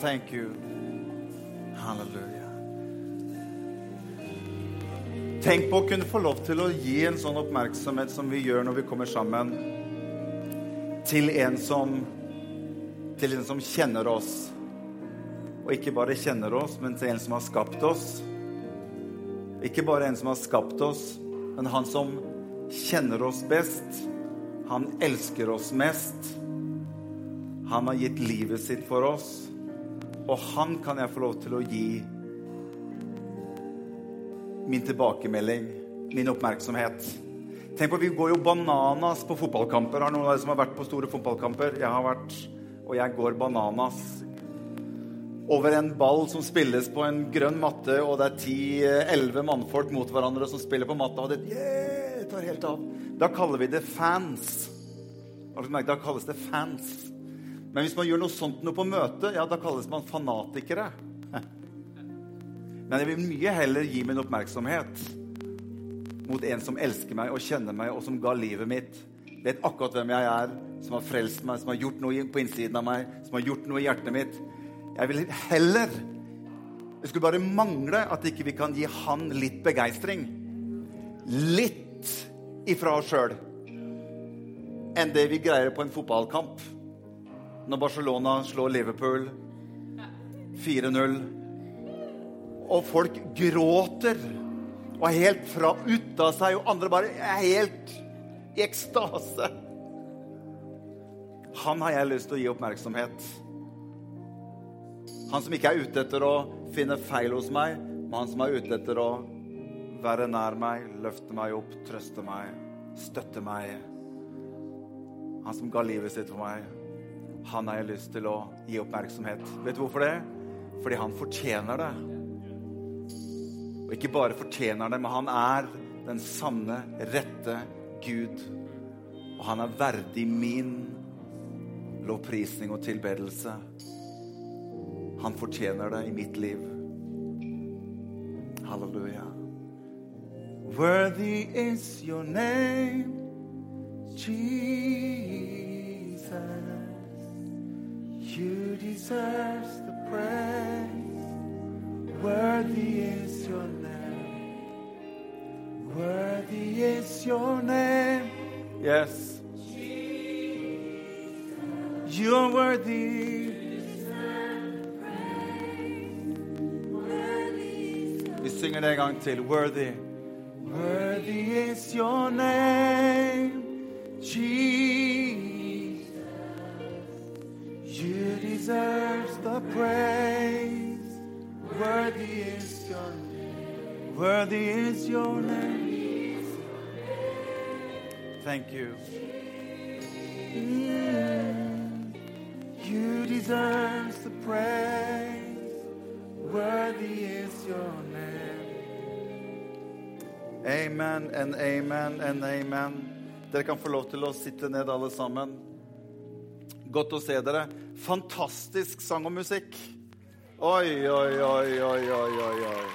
Thank you. Halleluja. Tenk på å kunne få lov til å gi en sånn oppmerksomhet som vi gjør når vi kommer sammen, til en som, til en som kjenner oss. Og ikke bare kjenner oss, men til en som har skapt oss. Ikke bare en som har skapt oss, men han som kjenner oss best. Han elsker oss mest. Han har gitt livet sitt for oss. Og han kan jeg få lov til å gi min tilbakemelding, min oppmerksomhet. Tenk på, Vi går jo bananas på fotballkamper. Har noen av dere som har vært på store fotballkamper? Jeg har vært, og jeg går bananas over en ball som spilles på en grønn matte, og det er ti-elleve mannfolk mot hverandre som spiller på matta, og det yeah, tar helt av. Da kaller vi det fans. Da kalles det fans. Men hvis man gjør noe sånt noe på møte, ja, da kalles man fanatikere. Men jeg vil mye heller gi min oppmerksomhet mot en som elsker meg og kjenner meg, og som ga livet mitt. Vet akkurat hvem jeg er, som har frelst meg, som har gjort noe på innsiden av meg, som har gjort noe i hjertet mitt. Jeg vil heller Det skulle bare mangle at ikke vi kan gi han litt begeistring. Litt ifra oss sjøl enn det vi greier på en fotballkamp. Når Barcelona slår Liverpool 4-0 og folk gråter og er helt fra ut av seg, og andre bare er helt i ekstase. Han har jeg lyst til å gi oppmerksomhet. Han som ikke er ute etter å finne feil hos meg, men han som er ute etter å være nær meg, løfte meg opp, trøste meg, støtte meg. Han som ga livet sitt for meg. Han har jeg lyst til å gi oppmerksomhet. Vet du hvorfor det? Fordi han fortjener det. Og ikke bare fortjener det, men han er den sanne, rette Gud. Og han er verdig min lovprisning og tilbedelse. Han fortjener det i mitt liv. Halleluja. Worthy is your name, Jesus. You deserve the praise. Worthy is your name. Worthy is your name. Yes. You are worthy. Vi synger det en gang. Worthy. Worthy is your name, Jesus. You deserve the praise. Worthy is your name. Worthy is your name. Thank you. You deserve the praise. Worthy is your name. Amen and amen and amen. Dere kan få lov til å sitte ned, alle sammen. Godt å se dere. Fantastisk sang og musikk. Oi, oi, oi, oi, oi, oi. oi.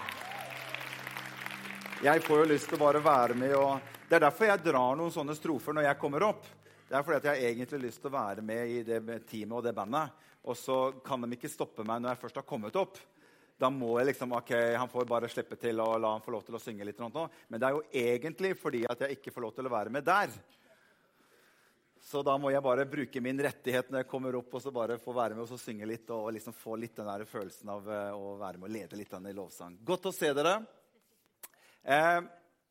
Jeg får jo lyst til å bare være med og Det er derfor jeg drar noen sånne strofer når jeg kommer opp. Det er fordi at jeg egentlig har lyst til å være med i det teamet og det bandet. Og så kan de ikke stoppe meg når jeg først har kommet opp. Da må jeg liksom, ok, Han får bare slippe til og la han få lov til å synge litt. Nå. Men det er jo egentlig fordi at jeg ikke får lov til å være med der. Så da må jeg bare bruke min rettighet når jeg kommer opp og så bare få være med og synge litt. Og liksom få litt den der følelsen av eh, å være med og lede litt i lovsang. Godt å se dere. Eh,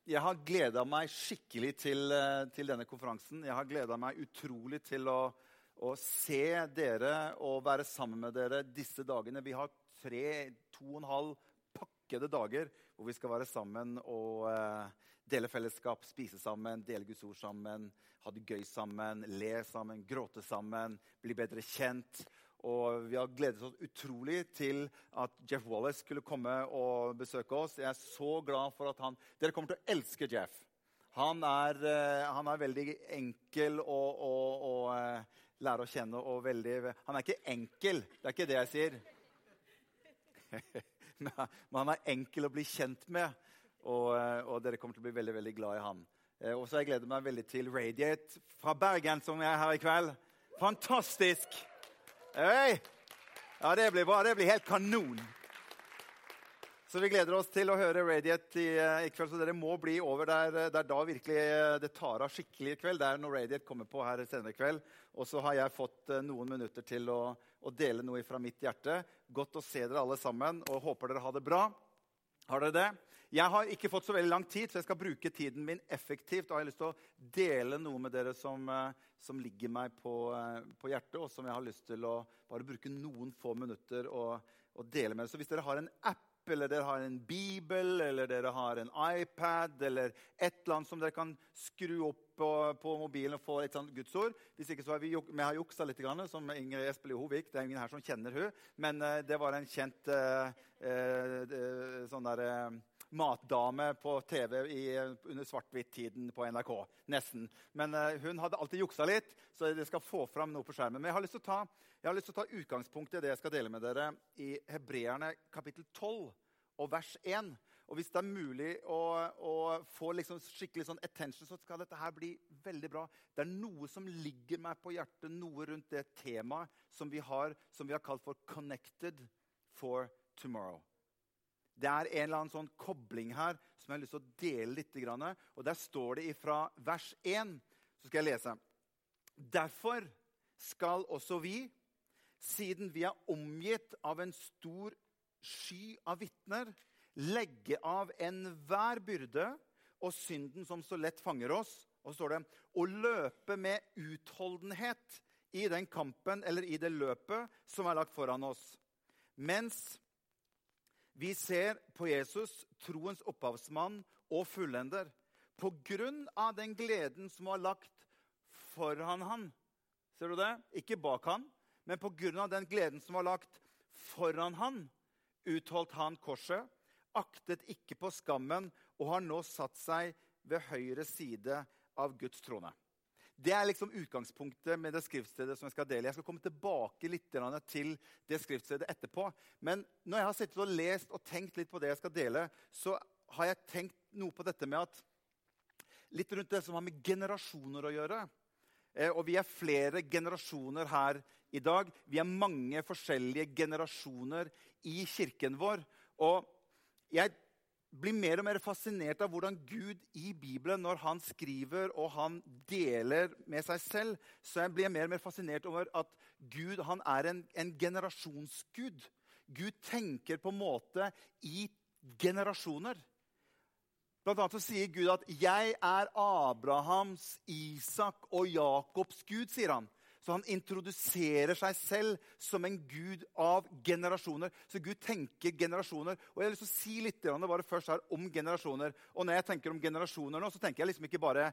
jeg har gleda meg skikkelig til, eh, til, denne konferansen. Jeg har gleda meg utrolig til å, å, se dere og være sammen med dere disse dagene. Vi har tre, to og en halv pakkede dager hvor vi skal være sammen og dele fellesskap, spise sammen, dele Guds ord sammen, ha det gøy sammen, le sammen, gråte sammen, bli bedre kjent. Og vi har gledet oss utrolig til at Jeff Wallace skulle komme og besøke oss. Jeg er så glad for at han Dere kommer til å elske Jeff. Han er, uh, han er veldig enkel å, å, å lære å kjenne. Og veldig, han er ikke enkel, det er ikke det jeg sier. Men han er enkel å bli kjent med, og, uh, og dere kommer til å bli veldig, veldig glad i han. og så jeg gleder meg veldig til Radiate fra Bergen, som er her i kveld. Fantastisk! Hey! Ja, det blir bra. Det blir helt kanon. Så vi gleder oss til å høre Radiate i, eh, i kveld. Så dere må bli over. Eh, det er da virkelig eh, det tar av skikkelig i kveld. Det er når Radiate kommer på her senere i kveld. Og så har jeg fått noen minutter til å, å, dele noe fra mitt hjerte. Godt å se dere alle sammen, og håper dere har det bra. Har dere det? Jeg har ikke fått så veldig lang tid, så jeg skal bruke tiden min effektivt. Og jeg har lyst til å dele noe med dere som, som ligger meg på, på, hjertet, og som jeg har lyst til å bare bruke noen få minutter og, og dele med. Så hvis dere har en app eller dere har en bibel, eller dere har en iPad eller et eller annet som dere kan skru opp på, på mobilen og få et sånt gudsord. Hvis ikke så har vi, vi har juksa litt, som Ingrid Espelid Hovik. Det er ingen her som kjenner hun, men uh, det var en kjent uh, uh, sånn der, matdame på TV i, under svart-hvitt-tiden på NRK. Nesten. Men hun hadde alltid juksa litt, så jeg skal få fram noe på skjermen. Men jeg har lyst til å ta ta utgangspunkt i det jeg skal dele med dere i Hebreerne kapittel 12 og vers 1. Og Hvis det er mulig å, å få liksom skikkelig sånn attention, så skal dette her bli veldig bra. Det er noe som ligger meg på hjertet, noe rundt det temaet som vi har, som vi har kalt for 'Connected for Tomorrow'. Det er en eller annen sånn kobling her som jeg har lyst til å dele litt. Og Der står det ifra vers 1. Så skal jeg lese. Derfor skal også vi, siden vi er omgitt av en stor sky av vitner, legge av enhver byrde og synden som så lett fanger oss. Og så står det å løpe med utholdenhet i den kampen eller i det løpet som er lagt foran oss. Mens vi ser på Jesus, troens opphavsmann og fullender, på grunn av den gleden som var lagt foran han. Ser du det? Ikke bak han, men på grunn av den gleden som var lagt foran han, utholdt han korset, aktet ikke på skammen og har nå satt seg ved høyre side av Guds trone. Det er liksom utgangspunktet med det skriftstedet som jeg skal dele. Jeg skal komme tilbake litt til det skriftstedet etterpå. Men når jeg har sittet og lest og tenkt litt på det jeg skal dele, så har jeg tenkt noe på dette med at Litt rundt det som har med generasjoner å gjøre. Eh, og vi er flere generasjoner her i dag. Vi er mange forskjellige generasjoner i kirken vår. Og jeg blir mer og mer fascinert av hvordan Gud i Bibelen, når han skriver og han deler med seg selv, så jeg blir mer og mer fascinert over at Gud er en, en generasjonsgud. Gud tenker på en måte i generasjoner. Blant annet så sier Gud at 'jeg er Abrahams, Isak og Jakobs Gud'. sier han. Så han introduserer seg selv som en gud av generasjoner. Så Gud tenker generasjoner. Og jeg har lyst til å si litt bare først her om generasjoner. Og når jeg tenker om generasjoner nå, så tenker jeg liksom ikke bare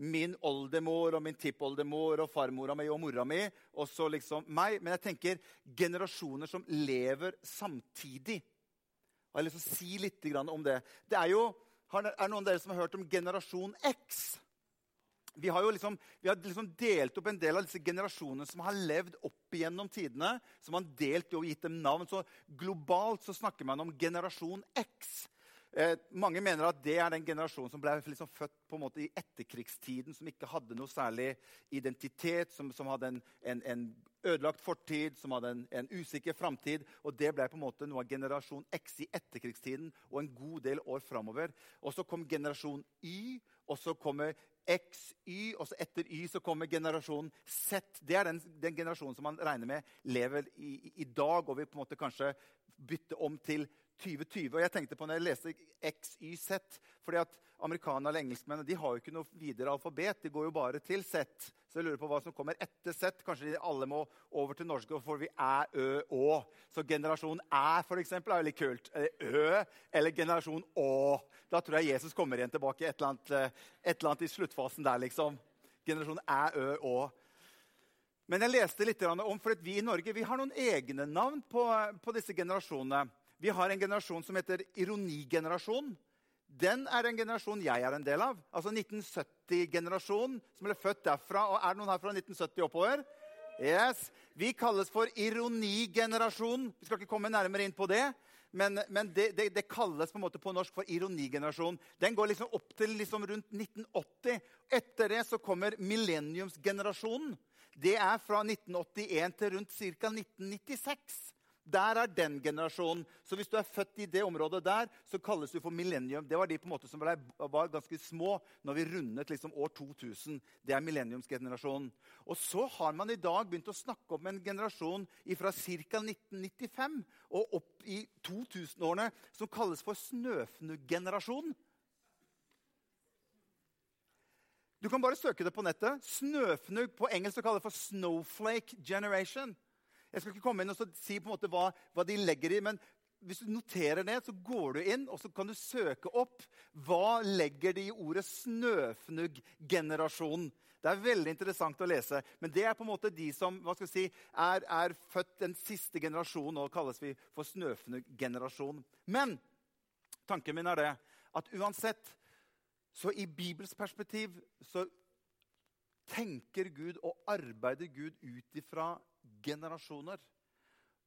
min oldemor og min tippoldemor og farmora mi og mora mi og så liksom meg. Men jeg tenker generasjoner som lever samtidig. Og jeg har lyst til å si litt om det. Det er jo er noen av dere som har hørt om generasjon X? Vi har jo liksom, vi har liksom delt opp en del av disse generasjonene som har levd opp igjennom tidene. som har delt og gitt dem navn. Så Globalt så snakker man om generasjon X. Eh, mange mener at det er den generasjonen som ble liksom født på en måte i etterkrigstiden, som ikke hadde noe særlig identitet, som, som hadde en, en, en, ødelagt fortid, som hadde en, en usikker framtid. Og det ble på en måte noe av generasjon X i etterkrigstiden og en god del år framover. Og så kom generasjon Y, og så kommer X, Y, og så etter Y så kommer generasjon Z. Det er den, den generasjonen som man regner med lever i, i, dag, og vil på en måte kanskje bytte om til 2020. Og jeg tenkte på når jeg leste XYZ fordi at Amerikanerne eller engelskmennene de har jo ikke noe videre alfabet. De går jo bare til Z. Så jeg lurer på hva som kommer etter Z. Kanskje de alle må over til norsk, for vi er Ø, Å. Så generasjon Æ for eksempel, er veldig kult. Ø eller generasjon Å. Da tror jeg Jesus kommer igjen tilbake et eller annet, eh, et eller annet i sluttfasen der. liksom. Generasjon Æ, Ø, Å. Men jeg leste litt om, for vi i Norge vi har noen egne navn på, på disse generasjonene. Vi har en generasjon som heter ironigenerasjon. Den er en generasjon jeg er en del av. Altså 1970-generasjonen som ble født derfra. Og er det noen her fra 1970 oppover? Yes. Vi kalles for ironigenerasjon. Vi skal ikke komme nærmere inn på det. Men, men det, det, det, kalles på en måte på norsk for ironigenerasjon. Den går liksom opp til liksom rundt 1980. Etter det så kommer millenniumsgenerasjonen. Det er fra 1981 til rundt ca. 1996. Der er den generasjonen. Så hvis du er født i det området der, så kalles du for millennium. Det var de på en måte som var ganske små når vi rundet liksom år 2000. Det er millenniumsgenerasjonen. Og så har man i dag begynt å snakke om en generasjon fra ca. 1995 og opp i 2000-årene som kalles for snøfnugenerasjonen. Du kan bare søke det på nettet. Snøfnugg på engelsk kaller det for snowflake generation. Jeg skal ikke komme inn og si på en måte hva, hva, de legger i, men hvis du noterer det, så går du inn og så kan du søke opp hva legger de i ordet snøfnugggenerasjonen. Det er veldig interessant å lese. Men det er på en måte de som hva skal si, er, er født den siste generasjonen, og kalles vi for snøfnugggenerasjon. Men tanken min er det at uansett så i Bibels perspektiv så tenker Gud og arbeider Gud ut ifra generasjoner.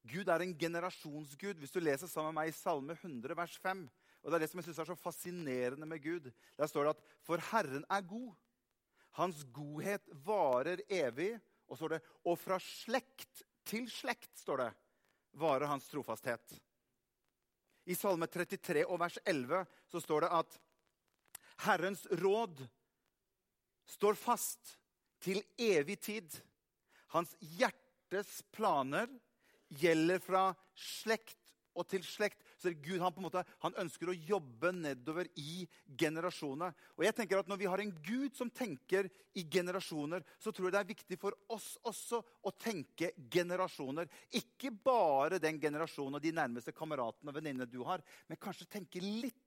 Gud er en generasjonsgud. Hvis du leser sammen med meg i Salme 100, vers 5, og Det er det som jeg synes er så fascinerende med Gud. Der står det at 'For Herren er god'. Hans godhet varer evig. Og står det 'Og fra slekt til slekt', står det, varer hans trofasthet. I Salme 33 og vers 11 så står det at Herrens råd står fast til evig tid. Hans hjerte hjertes planer gjelder fra slekt og til slekt. Så Gud han måte, han ønsker å jobbe nedover i generasjoner. Og jeg tenker at Når vi har en Gud som tenker i generasjoner, så tror jeg det er viktig for oss også å tenke generasjoner. Ikke bare den generasjonen og de nærmeste kameratene og venninnene du har, men kanskje tenke litt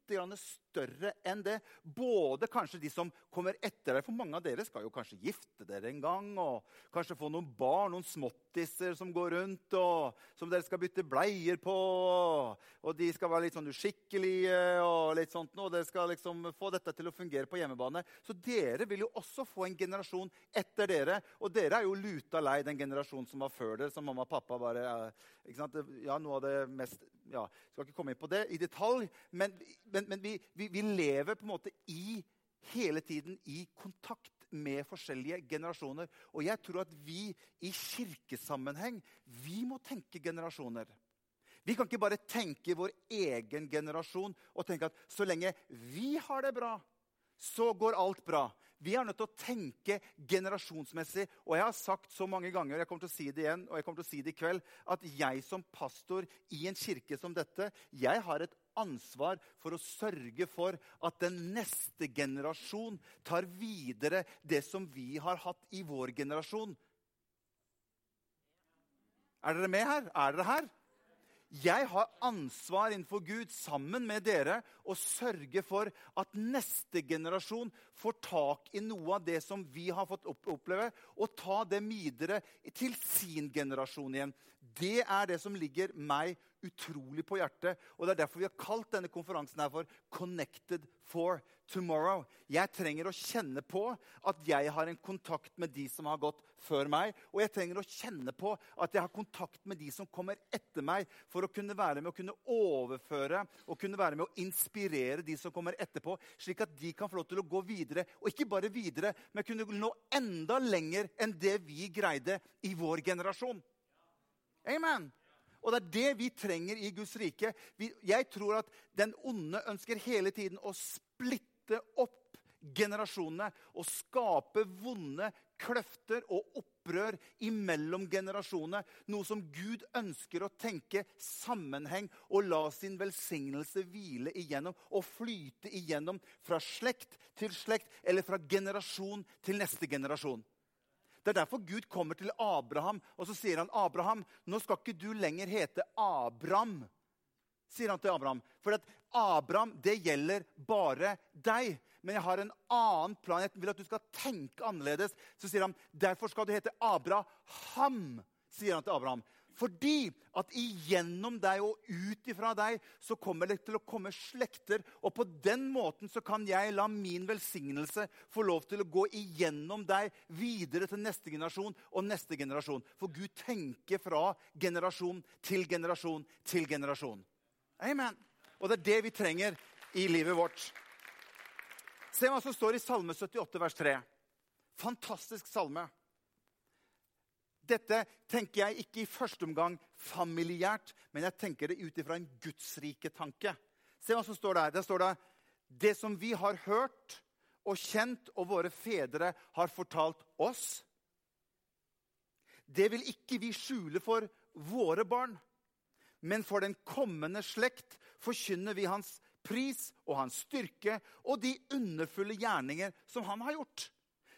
større enn det. Både kanskje de som kommer etter deg. For mange av dere skal jo kanskje gifte dere en gang. Og kanskje få noen barn, noen småttiser som går rundt, og som dere skal bytte bleier på. Og de skal være litt sånn uskikkelige, og litt sånt, og dere skal liksom få dette til å fungere på hjemmebane. Så dere vil jo også få en generasjon etter dere. Og dere er jo luta lei den generasjonen som var før dere, som mamma og pappa bare Ja, noe av det mest ja, Skal ikke komme inn på det i detalj, men, men, men vi, vi, vi lever på en måte i hele tiden i kontakt med forskjellige generasjoner. Og jeg tror at vi i kirkesammenheng vi må tenke generasjoner. Vi kan ikke bare tenke vår egen generasjon og tenke at så lenge vi har det bra, så går alt bra. Vi er nødt til å tenke generasjonsmessig. Og jeg har sagt så mange ganger jeg kommer til å si det igjen, og jeg kommer til å si det i kveld, at jeg som pastor i en kirke som dette, jeg har et ansvar for å sørge for at den neste generasjon tar videre det som vi har hatt i vår generasjon. Er dere med her? Er dere her? Jeg har ansvar innenfor Gud sammen med dere å sørge for at neste generasjon får tak i noe av det som vi har fått oppleve, og ta det videre til sin generasjon igjen. Det er det som ligger meg utrolig på hjertet. Og Det er derfor vi har kalt denne konferansen her for Connected for Tomorrow. Jeg trenger å kjenne på at jeg har en kontakt med de som har gått før meg. Og jeg trenger å kjenne på at jeg har kontakt med de som kommer etter meg, for å kunne være med å kunne overføre og kunne være med å inspirere de som kommer etterpå, slik at de kan få lov til å gå videre. Og ikke bare videre, men kunne nå enda lenger enn det vi greide i vår generasjon. Amen. Og det er det vi trenger i Guds rike. jeg tror at den onde ønsker hele tiden å splitte opp generasjonene og skape vonde kløfter og opprør imellom generasjonene. Noe som Gud ønsker å tenke sammenheng og la sin velsignelse hvile igjennom og flyte igjennom fra slekt til slekt eller fra generasjon til neste generasjon. Det er derfor Gud kommer til Abraham og så sier han, Abraham, nå skal ikke du lenger hete Abram. sier han til Abraham. For at Abraham, det gjelder bare deg. Men jeg har en annen plan. Jeg vil at du skal tenke annerledes. Så sier han, derfor skal du hete Abraham, sier han til Abraham. Fordi at igjennom deg og ut ifra deg så kommer det til å komme slekter. Og på den måten så kan jeg la min velsignelse få lov til å gå igjennom deg videre til neste generasjon og neste generasjon. For Gud tenker fra generasjon til generasjon til generasjon. Amen. Og det er det vi trenger i livet vårt. Se hva som står i Salme 78, vers 3. Fantastisk salme. Dette tenker jeg ikke i første omgang familiært, men jeg tenker det ut ifra en gudsrike-tanke. Se hva som står der. Der står det det som vi har hørt og kjent, og våre fedre har fortalt oss. Det vil ikke vi skjule for våre barn, men for den kommende slekt forkynner vi hans pris og hans styrke og de underfulle gjerninger som han har gjort.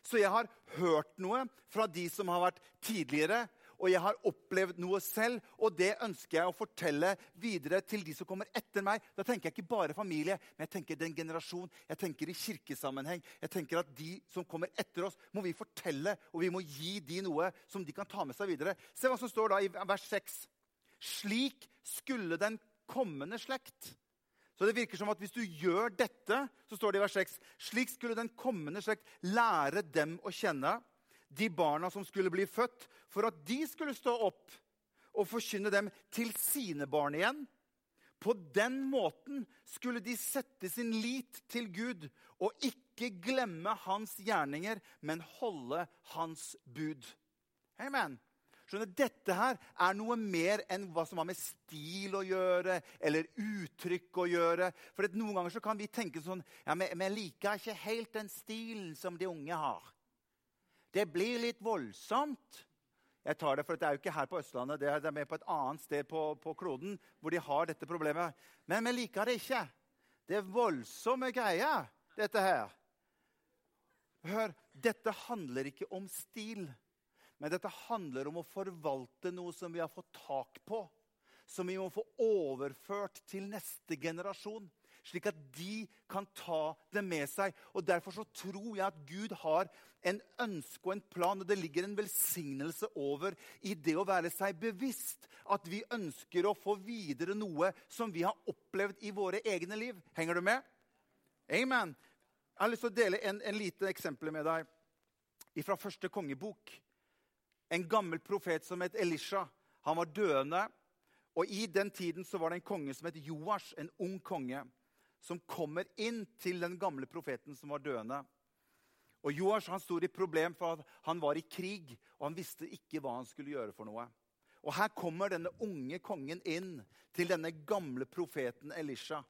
Så jeg har hørt noe fra de som har vært tidligere, og jeg har opplevd noe selv, og det ønsker jeg å fortelle videre til de som kommer etter meg. Da tenker jeg ikke bare familie, men jeg tenker den generasjon. Jeg tenker i kirkesammenheng. Jeg tenker at de som kommer etter oss, må vi fortelle, og vi må gi de noe som de kan ta med seg videre. Se hva som står da i vers 6. Slik skulle den kommende slekt så det virker som at hvis du gjør dette, så står det i vers 6, slik skulle den kommende slekt lære dem å kjenne, de barna som skulle bli født, for at de skulle stå opp og forkynne dem til sine barn igjen. På den måten skulle de sette sin lit til Gud og ikke glemme hans gjerninger, men holde hans bud. Amen. Skjønner, Dette her er noe mer enn hva som har med stil å gjøre eller uttrykk å gjøre. For Noen ganger så kan vi tenke sånn ja, men, men jeg liker ikke helt den stilen som de unge har. Det blir litt voldsomt. Jeg tar det, for det er jo ikke her på Østlandet, det er med på et annet sted på, på kloden hvor de har dette problemet. Men vi liker det ikke. Det er voldsomme greier, dette her. Hør, dette handler ikke om stil. Men dette handler om å forvalte noe som vi har fått tak på. Som vi må få overført til neste generasjon. Slik at de kan ta det med seg. Og Derfor så tror jeg at Gud har en ønske og en plan. Og det ligger en velsignelse over i det å være seg bevisst at vi ønsker å få videre noe som vi har opplevd i våre egne liv. Henger du med? Amen. Jeg har lyst til å dele en, en liten eksempel med deg fra første kongebok en gammel profet som het Elisha. Han var døende. Og I den tiden så var det en konge som het Joash, en ung konge, som kommer inn til den gamle profeten som var døende. Og Joash han sto i problem, for han var i krig, og han visste ikke hva han skulle gjøre. for noe. Og Her kommer denne unge kongen inn til denne gamle profeten Elisha.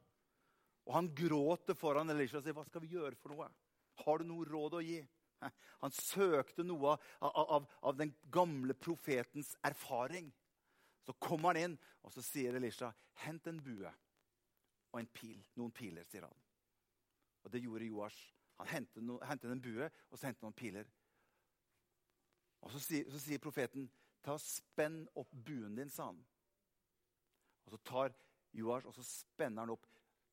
Og Han gråter foran Elisha og sier, 'Hva skal vi gjøre for noe?' 'Har du noe råd å gi?' Han søkte noe av, av, av, den gamle profetens erfaring. Så kommer han inn, og så sier Elisha, 'Hent en bue og en pil.' Noen piler, sier han. Og det gjorde Joash. Han hentet, no, hentet en bue og så hentet noen piler. Og så sier, så sier profeten, 'Ta og Spenn opp buen din', sa han. Og så tar Joash og så spenner han opp.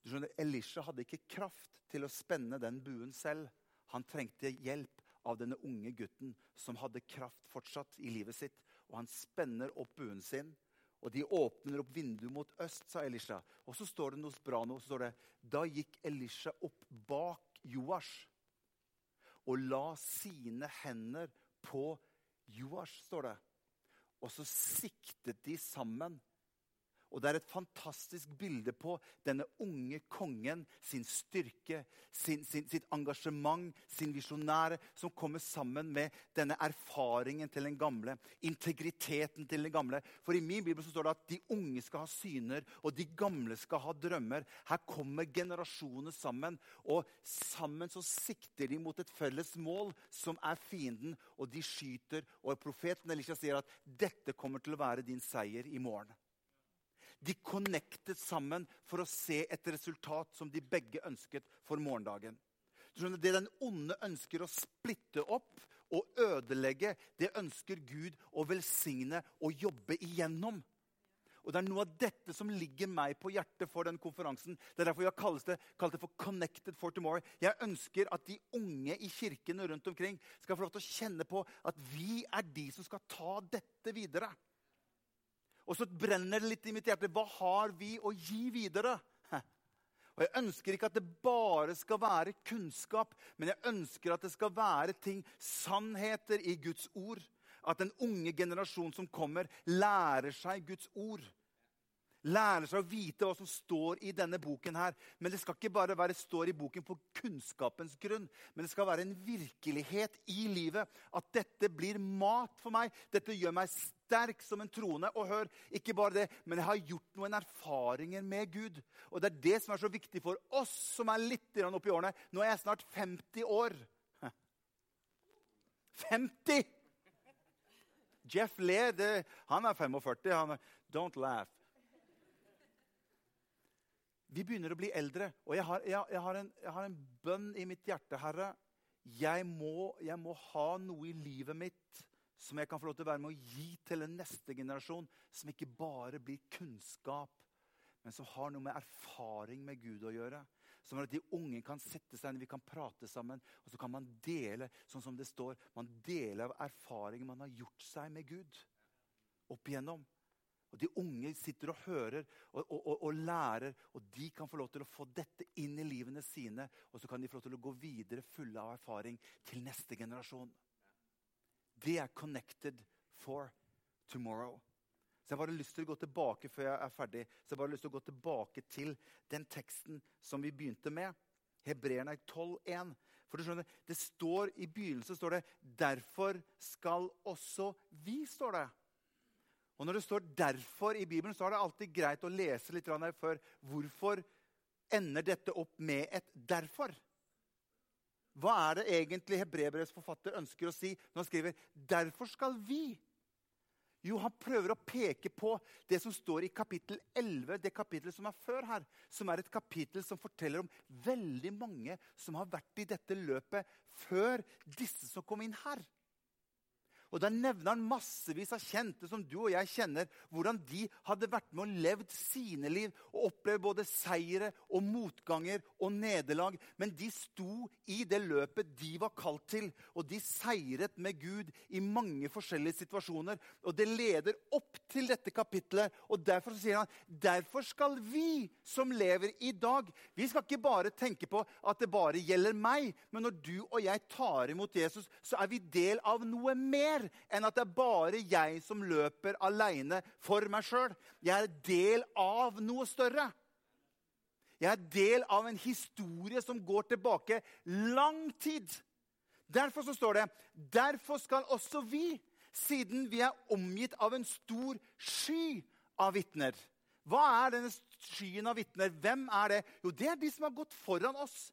Du skjønner, Elisha hadde ikke kraft til å spenne den buen selv. Han trengte hjelp av denne unge gutten som hadde kraft fortsatt i livet sitt. Og han spenner opp buen sin, og de åpner opp vinduet mot øst, sa Elisha. Og så står det noe bra nå. så står det, Da gikk Elisha opp bak Joash og la sine hender på Joash, står det. Og så siktet de sammen og Det er et fantastisk bilde på denne unge kongen sin styrke, sin, sin, sitt engasjement, sin visjonære, som kommer sammen med denne erfaringen til den gamle. Integriteten til den gamle. For i min bibel står det at de unge skal ha syner, og de gamle skal ha drømmer. Her kommer generasjoner sammen, og sammen så sikter de mot et felles mål, som er fienden, og de skyter. Og profeten Elisha sier at dette kommer til å være din seier i morgen. De connectet sammen for å se et resultat som de begge ønsket for morgendagen. Det den onde ønsker å splitte opp og ødelegge, det ønsker Gud å velsigne og jobbe igjennom. Og Det er noe av dette som ligger meg på hjertet for den konferansen. Det er derfor jeg har kalt det, for Connected for Tomorrow. Jeg ønsker at de unge i kirkene rundt omkring skal få lov til å kjenne på at vi er de som skal ta dette videre. Og så brenner det litt i mitt hjerte. Hva har vi å gi videre? Og Jeg ønsker ikke at det bare skal være kunnskap, men jeg ønsker at det skal være ting, sannheter i Guds ord. At den unge generasjon som kommer, lærer seg Guds ord. Lærer seg å vite hva som står i denne boken. her. Men det skal ikke bare være står i boken på kunnskapens grunn, men det skal være en virkelighet i livet. At dette blir mat for meg. Dette gjør meg sterk som en troende. Og hør, ikke bare det, men jeg har gjort noen erfaringer med Gud. Og det er det som er så viktig for oss som er litt oppi årene. Nå er jeg snart 50 år. 50! Jeff ler. Han er 45. Han er, Don't laugh. Vi begynner å bli eldre, og jeg har, jeg, jeg har, en, jeg har en, bønn i mitt hjerte, Herre. Må, jeg må, ha noe i livet mitt som jeg kan få lov til å være med å gi til en neste generasjon. Som ikke bare blir kunnskap, men som har noe med erfaring med Gud å gjøre. Som at de unge kan sette seg ned, vi kan prate sammen, og så kan man dele sånn som det står, man deler av erfaringer man har gjort seg med Gud opp igjennom. Og De unge sitter og hører og, og, og, og, lærer, og de kan få lov til å få dette inn i livene sine. Og så kan de få lov til å gå videre fulle av erfaring til neste generasjon. Det er 'connected for tomorrow'. Så Jeg bare har lyst til å gå tilbake før jeg er ferdig, så jeg bare har lyst til å gå tilbake til den teksten som vi begynte med. Hebreerne 12,1. For du skjønner, det står I begynnelsen står det 'Derfor skal også vi'. står det. Og Når det står 'derfor' i Bibelen, så er det alltid greit å lese litt før. Hvorfor ender dette opp med et 'derfor'? Hva er det egentlig Hebrebrevets forfatter ønsker å si når han skriver 'derfor skal vi'? Jo, han prøver å peke på det som står i kapittel 11, det kapittelet som er før her. Som er et kapittel som forteller om veldig mange som har vært i dette løpet før disse som kom inn her. Og Da nevner han massevis av kjente som du og jeg kjenner, hvordan de hadde vært med og levd sine liv og opplevd både seire og motganger og nederlag. Men de sto i det løpet de var kalt til, og de seiret med Gud i mange forskjellige situasjoner. Og Det leder opp til dette kapitlet, og derfor sier han derfor skal vi som lever i dag Vi skal ikke bare tenke på at det bare gjelder meg, men når du og jeg tar imot Jesus, så er vi del av noe mer mer enn at det er bare jeg som løper aleine for meg sjøl. Jeg er del av noe større. Jeg er del av en historie som går tilbake lang tid. Derfor så står det derfor skal også vi, siden vi er omgitt av en stor sky av vitner Hva er denne skyen av vitner? Hvem er det? Jo, det er de som har gått foran oss.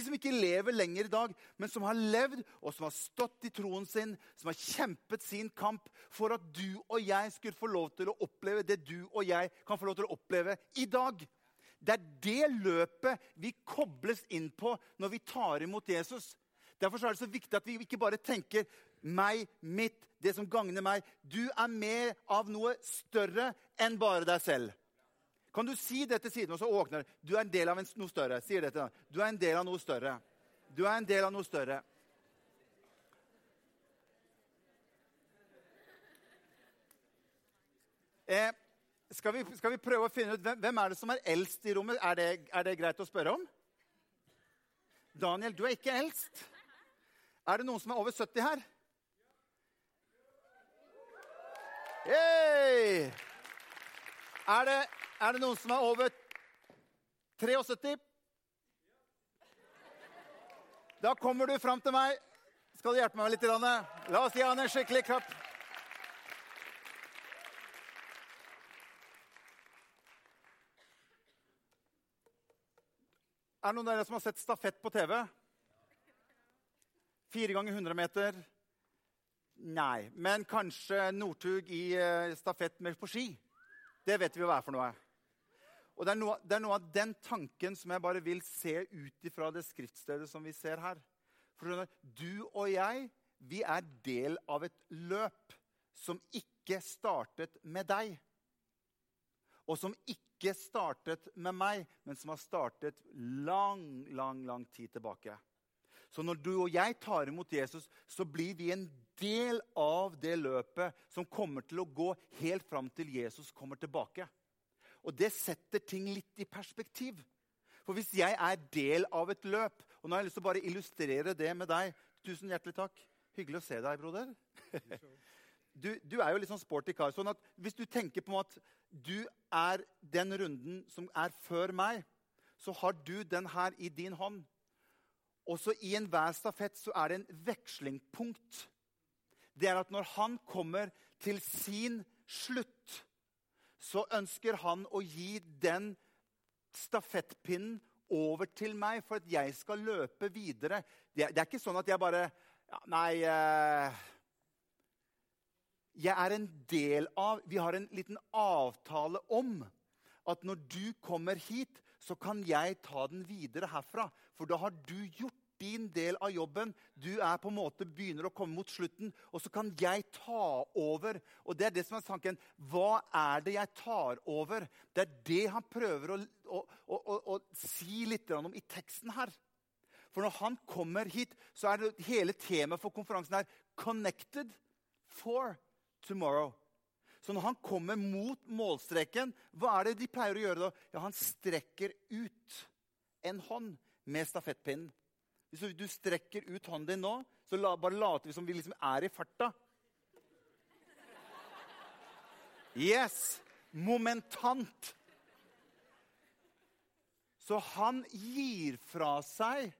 De som ikke lever lenger i dag, men som har levd og som har stått i troen sin, som har kjempet sin kamp for at du og jeg skulle få lov til å oppleve det du og jeg kan få lov til å oppleve i dag. Det er det løpet vi kobles inn på når vi tar imot Jesus. Derfor er det så viktig at vi ikke bare tenker meg, mitt, det som gagner meg. Du er mer av noe større enn bare deg selv. Kan du si det til siden, og så åpner du er en del av noe større? Sier det til deg. Du er en del av noe større. Du er en del av noe større. Eh, skal, vi, skal, vi, prøve å finne ut hvem, hvem, er det som er eldst i rommet? Er det, er det greit å spørre om? Daniel, du er ikke eldst. Er det noen som er over 70 her? Hey! Er det er det noen som er over 73? Da kommer du fram til meg. Skal du hjelpe meg litt? La oss gi han en skikkelig klapp. Er det noen av dere som har sett stafett på TV? Fire ganger 100 meter? Nei. Men kanskje Northug i eh, stafett på ski? Det vet vi hva er for noe. Og det er, noe, det er, noe, av den tanken som jeg bare vil se ut ifra det skriftstedet som vi ser her. For Du og jeg, vi er del av et løp som ikke startet med deg. Og som ikke startet med meg, men som har startet lang, lang, lang tid tilbake. Så når du og jeg tar imot Jesus, så blir vi en del av det løpet som kommer til å gå helt fram til Jesus kommer tilbake. Og det setter ting litt i perspektiv. For hvis jeg er del av et løp Og nå har jeg lyst til å bare illustrere det med deg. Tusen hjertelig takk. Hyggelig å se deg, broder. du, du, er jo litt sånn sporty kar. sånn at Hvis du tenker på at du er den runden som er før meg, så har du den her i din hånd. Også i enhver stafett så er det en vekslingpunkt. Det er at når han kommer til sin slutt, så ønsker han å gi den stafettpinnen over til meg for at jeg skal løpe videre. Det, det er ikke sånn at jeg bare ja, Nei eh, Jeg er en del av Vi har en liten avtale om at når du kommer hit, så kan jeg ta den videre herfra. For da har du gjort din del av jobben. Du er på en måte begynner å komme mot slutten, og så kan jeg ta over. Og det er det som er tanken. Hva er det jeg tar over? Det er det han prøver å, å, å, å si litt om i teksten her. For når han kommer hit, så er det hele temaet for konferansen her 'Connected for tomorrow'. Så når han kommer mot målstreken, hva er det de pleier å gjøre da? Ja, Han strekker ut en hånd med stafettpinnen. Hvis du strekker ut hånden din nå, så la, bare later vi som vi liksom er i farta. Yes! Momentant. Så han gir fra seg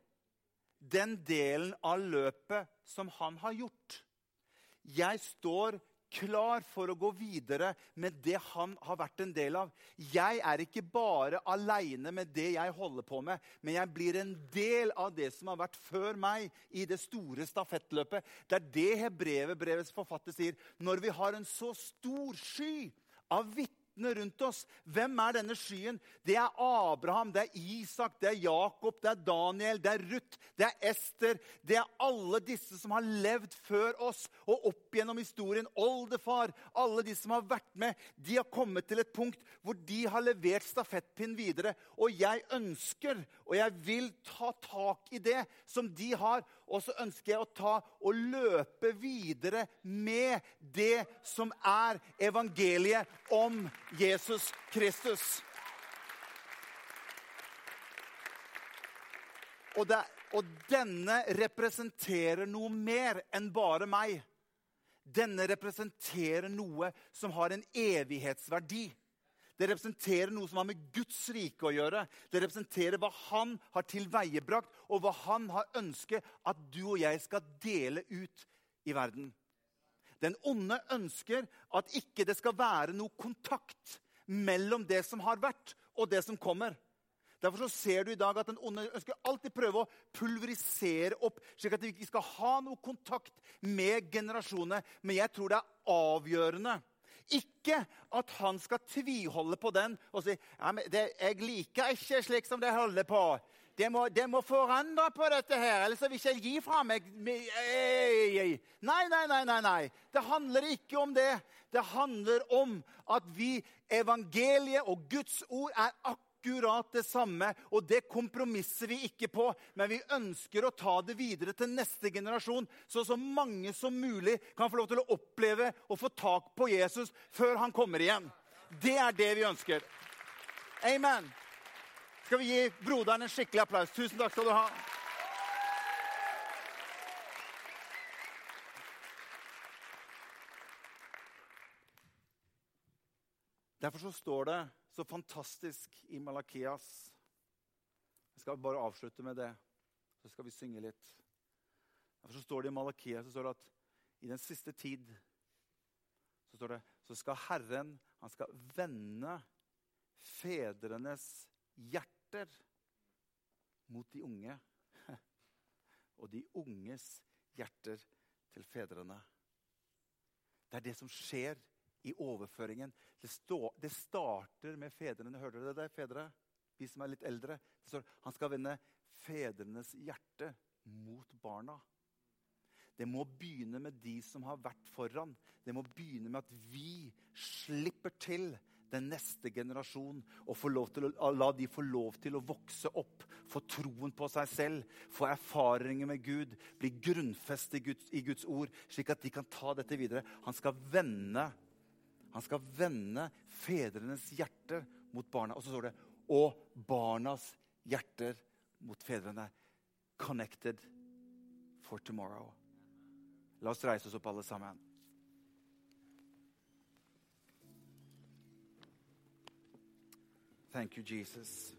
den delen av løpet som han har gjort. Jeg står klar for å gå videre med det han har vært en del av. Jeg er ikke bare aleine med det jeg holder på med, men jeg blir en del av det som har vært før meg i det store stafettløpet. Det er det hebrevet forfatter sier. Når vi har en så stor sky av vitner vitner rundt oss. Hvem er denne skyen? Det er Abraham, det er Isak, det er Jakob, det er Daniel, det er Ruth, det er Ester. Det er alle disse som har levd før oss og opp gjennom historien. Oldefar, alle de som har vært med, de har kommet til et punkt hvor de har levert stafettpinn videre. Og jeg ønsker, og jeg vil ta tak i det som de har. Og så ønsker jeg å ta og løpe videre med det som er evangeliet om Jesus Kristus. Og, det, og, denne representerer noe mer enn bare meg. Denne representerer noe som har en evighetsverdi. Det representerer noe som har med Guds rike å gjøre. Det representerer hva han har tilveiebrakt, og hva han har ønsket at du og jeg skal dele ut i verden. Den onde ønsker at ikke det skal være noe kontakt mellom det som har vært, og det som kommer. Derfor ser du i dag at den onde ønsker alltid prøve å pulverisere opp, slik at vi ikke skal ha noe kontakt med generasjonene. Men jeg tror det er avgjørende ikke at han skal tviholde på den og si ja, det, 'Jeg liker ikke slik som det holder på.' Det må, det må forandre på dette her, ellers vil jeg ikke gi fra meg Nei, nei, nei, nei, nei. Det handler ikke om det. Det handler om at vi, evangeliet og Guds ord, er akkurat akkurat det samme, og det kompromisser vi ikke på. Men vi ønsker å ta det videre til neste generasjon, så så mange som mulig kan få lov til å oppleve og få tak på Jesus før han kommer igjen. Det er det vi ønsker. Amen. Skal vi gi broderen en skikkelig applaus? Tusen takk skal du ha. Derfor så står det så fantastisk i Malakias. Jeg skal bare avslutte med det, så skal vi synge litt. Derfor står det i Malakias så står det at i den siste tid så står det, så skal Herren han skal vende fedrenes hjerter mot de unge. Og de unges hjerter til fedrene. Det er det som skjer i overføringen. Det, stå, det starter med fedrene. Hørte dere det, fedre? Vi som er litt eldre. Det står, han skal vende fedrenes hjerte mot barna. Det må begynne med de som har vært foran. Det må begynne med at vi slipper til den neste generasjon og å, la de få lov til å vokse opp, få troen på seg selv, få erfaringer med Gud, bli grunnfestet i Guds, i Guds ord, slik at de kan ta dette videre. Han skal vende han skal vende fedrenes hjerter mot barna. Og så står det og barnas hjerter mot fedrene. Connected for tomorrow. La oss reise oss opp, alle sammen. Thank you, Jesus.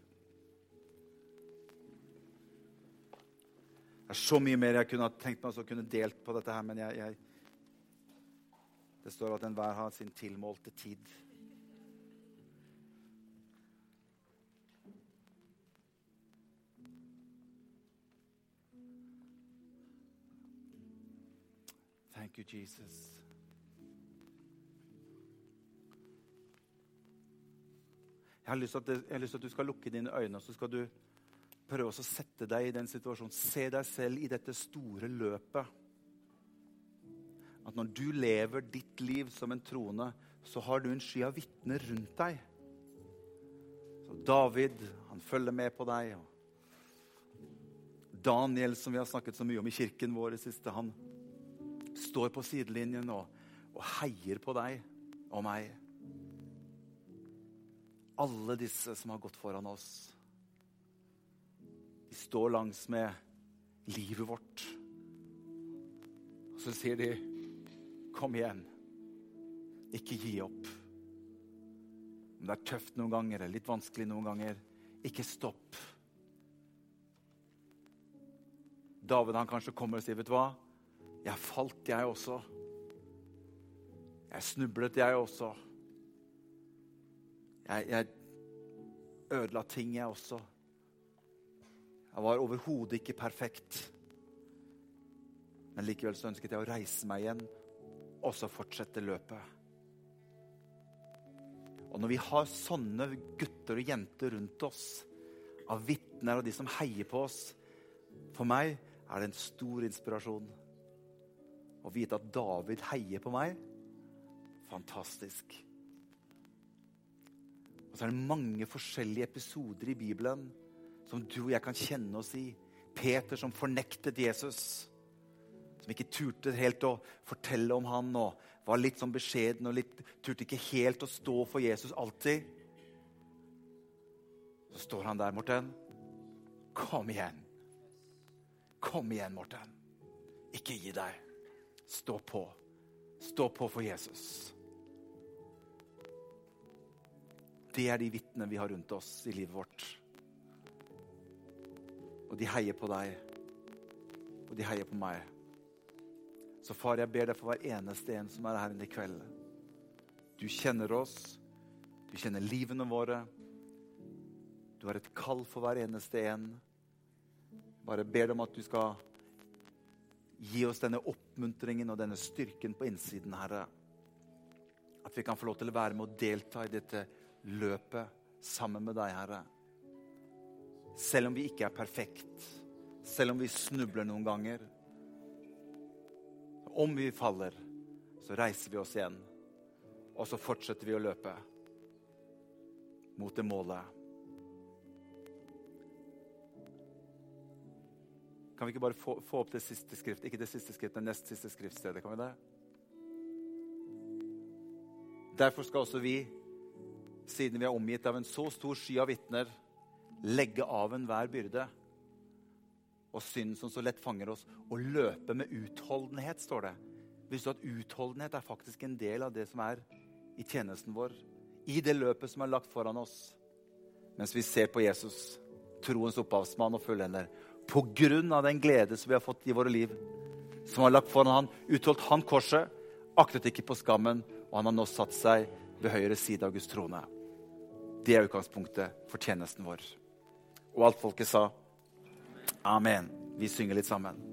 Det er så mye mer jeg kunne ha tenkt meg å kunne delt på dette her, men jeg, jeg det står at enhver har sin tilmålte tid. Thank you, Jesus. Jeg har, lyst til at, det, jeg har lyst at du skal lukke dine øyne og så skal du prøve å sette deg i den situasjonen. Se deg selv i dette store løpet. At når du lever ditt liv som en troende, så har du en sky av vitner rundt deg. Så David han følger med på deg. Daniel, som vi har snakket så mye om i kirken vår i siste, han står på sidelinjen og, og heier på deg og meg. Alle disse som har gått foran oss. De står langs med livet vårt. Og så sier de, 'Kom igjen. Ikke gi opp.' Om det er tøft noen ganger eller litt vanskelig noen ganger, ikke stopp. David han kanskje kommer og sier, 'Vet du hva? Jeg falt, jeg også. Jeg snublet, jeg også. Jeg, jeg ødela ting, jeg også. Jeg var overhodet ikke perfekt. Men likevel så ønsket jeg å reise meg igjen og så fortsette løpet. Og når vi har sånne gutter og jenter rundt oss, av vitner og de som heier på oss For meg er det en stor inspirasjon å vite at David heier på meg. Fantastisk. Og så er det mange forskjellige episoder i Bibelen som du og jeg kan kjenne oss i. Peter som fornektet Jesus. Som ikke turte helt å fortelle om han og var litt sånn beskjeden og litt, turte ikke helt å stå for Jesus alltid. Så står han der, Morten. Kom igjen. Kom igjen, Morten. Ikke gi deg. Stå på. Stå på for Jesus. Det er de vitnene vi har rundt oss i livet vårt. Og de heier på deg, og de heier på meg. Så far, jeg ber deg for hver eneste en som er her inne i kveld. Du kjenner oss, du kjenner livene våre. Du har et kall for hver eneste en. Bare ber deg om at du skal gi oss denne oppmuntringen og denne styrken på innsiden, Herre. At vi kan få lov til å være med og delta i dette løpet sammen med deg, Herre. Selv om vi ikke er perfekt, selv om vi snubler noen ganger. Om vi faller, så reiser vi oss igjen, og så fortsetter vi å løpe mot det målet. Kan vi ikke bare få, få opp det siste skrift, ikke det siste skrift, men nest siste skriftstedet? Kan vi det? Derfor skal også vi siden vi er omgitt av en så stor sky av vitner, legge av enhver byrde og synd som så lett fanger oss, og løpe med utholdenhet, står det. Visste du at utholdenhet er faktisk en del av det som er i tjenesten vår? I det løpet som er lagt foran oss. Mens vi ser på Jesus, troens opphavsmann og fullender. På grunn av den glede som vi har fått i våre liv, som har lagt foran han, utholdt han korset, aktet ikke på skammen, og han har nå satt seg ved høyre side av Guds trone. Det er utgangspunktet for tjenesten vår. Og alt folket sa amen. Vi synger litt sammen.